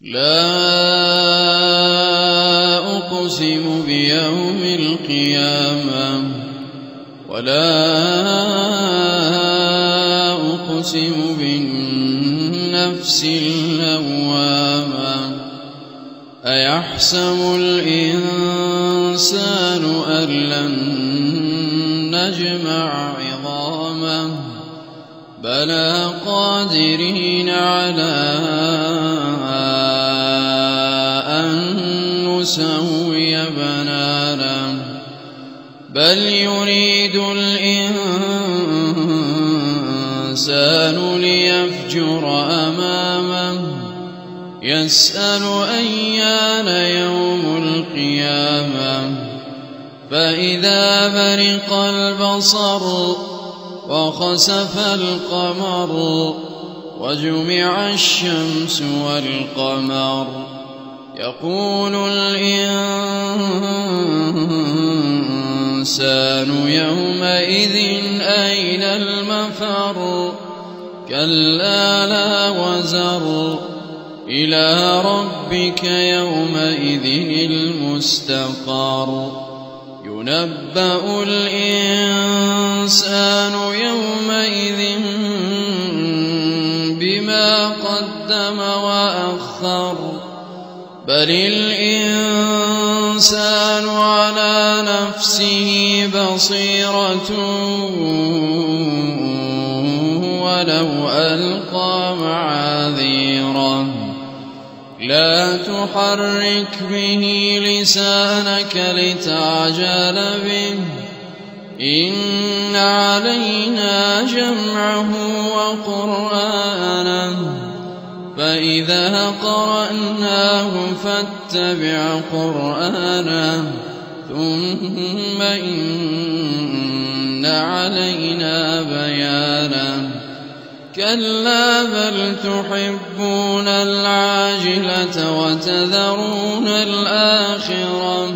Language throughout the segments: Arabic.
لا أقسم بيوم القيامة ولا أقسم بالنفس اللوامة. أيحسب الإنسان أن لن نجمع عظامه بلى قادرين على نسوي بنانا بل يريد الإنسان ليفجر أمامه يسأل أيان يوم القيامة فإذا برق البصر وخسف القمر وجمع الشمس والقمر. يقول الإنسان يومئذ أين المفر؟ كلا لا وزر. إلى ربك يومئذ المستقر. ينبأ الإنسان يومئذ بما قدم وأخر. بل الإنسان على نفسه بصيرة ولو ألقى معاذيره. لا تحرك به لسانك لتعجل به. إن علينا جمعه وقرآنه. فإذا قرأناه فاتبع قرآنه. ثم إن علينا بيانه. كلا بل تحبون العاجلة وتذرون الآخرة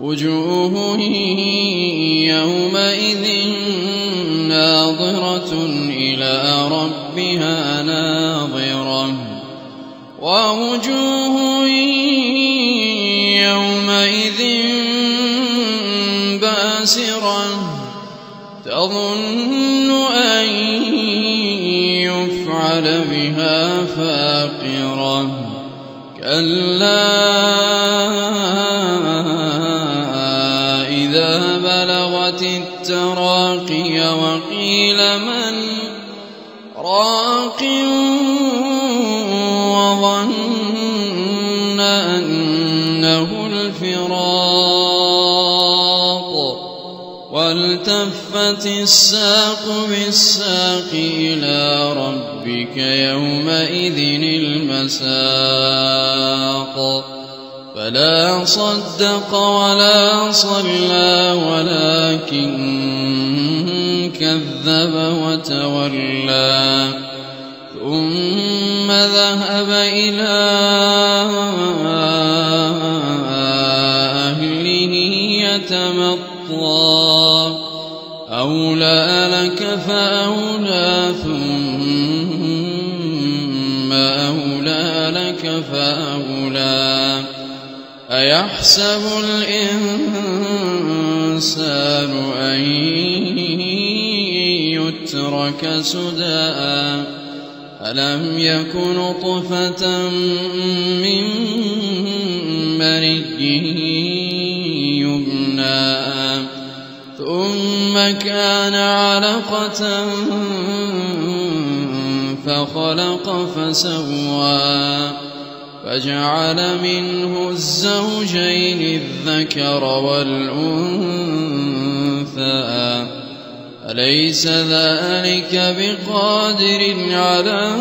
وجوه يومئذ ناظرة إلى ربها ناظرة ووجوه يومئذ باسرة تظن أن يفعل بها فاقرة. كلا إذا بلغت التراقي وقيل من راق وظن أنه والتفت الساق بالساق إلى ربك يومئذ المساق. فلا صدق ولا صلى ولكن كذب وتولى. ثم ذهب إلى يتمطى أولى لك فأولى ثم أولى لك فأولى. أيحسب الإنسان أن يترك سدى؟ ألم يكن نطفة من مرج كان علقة فخلق فسوى فجعل منه الزوجين الذكر والأنثى. أليس ذلك بقادر على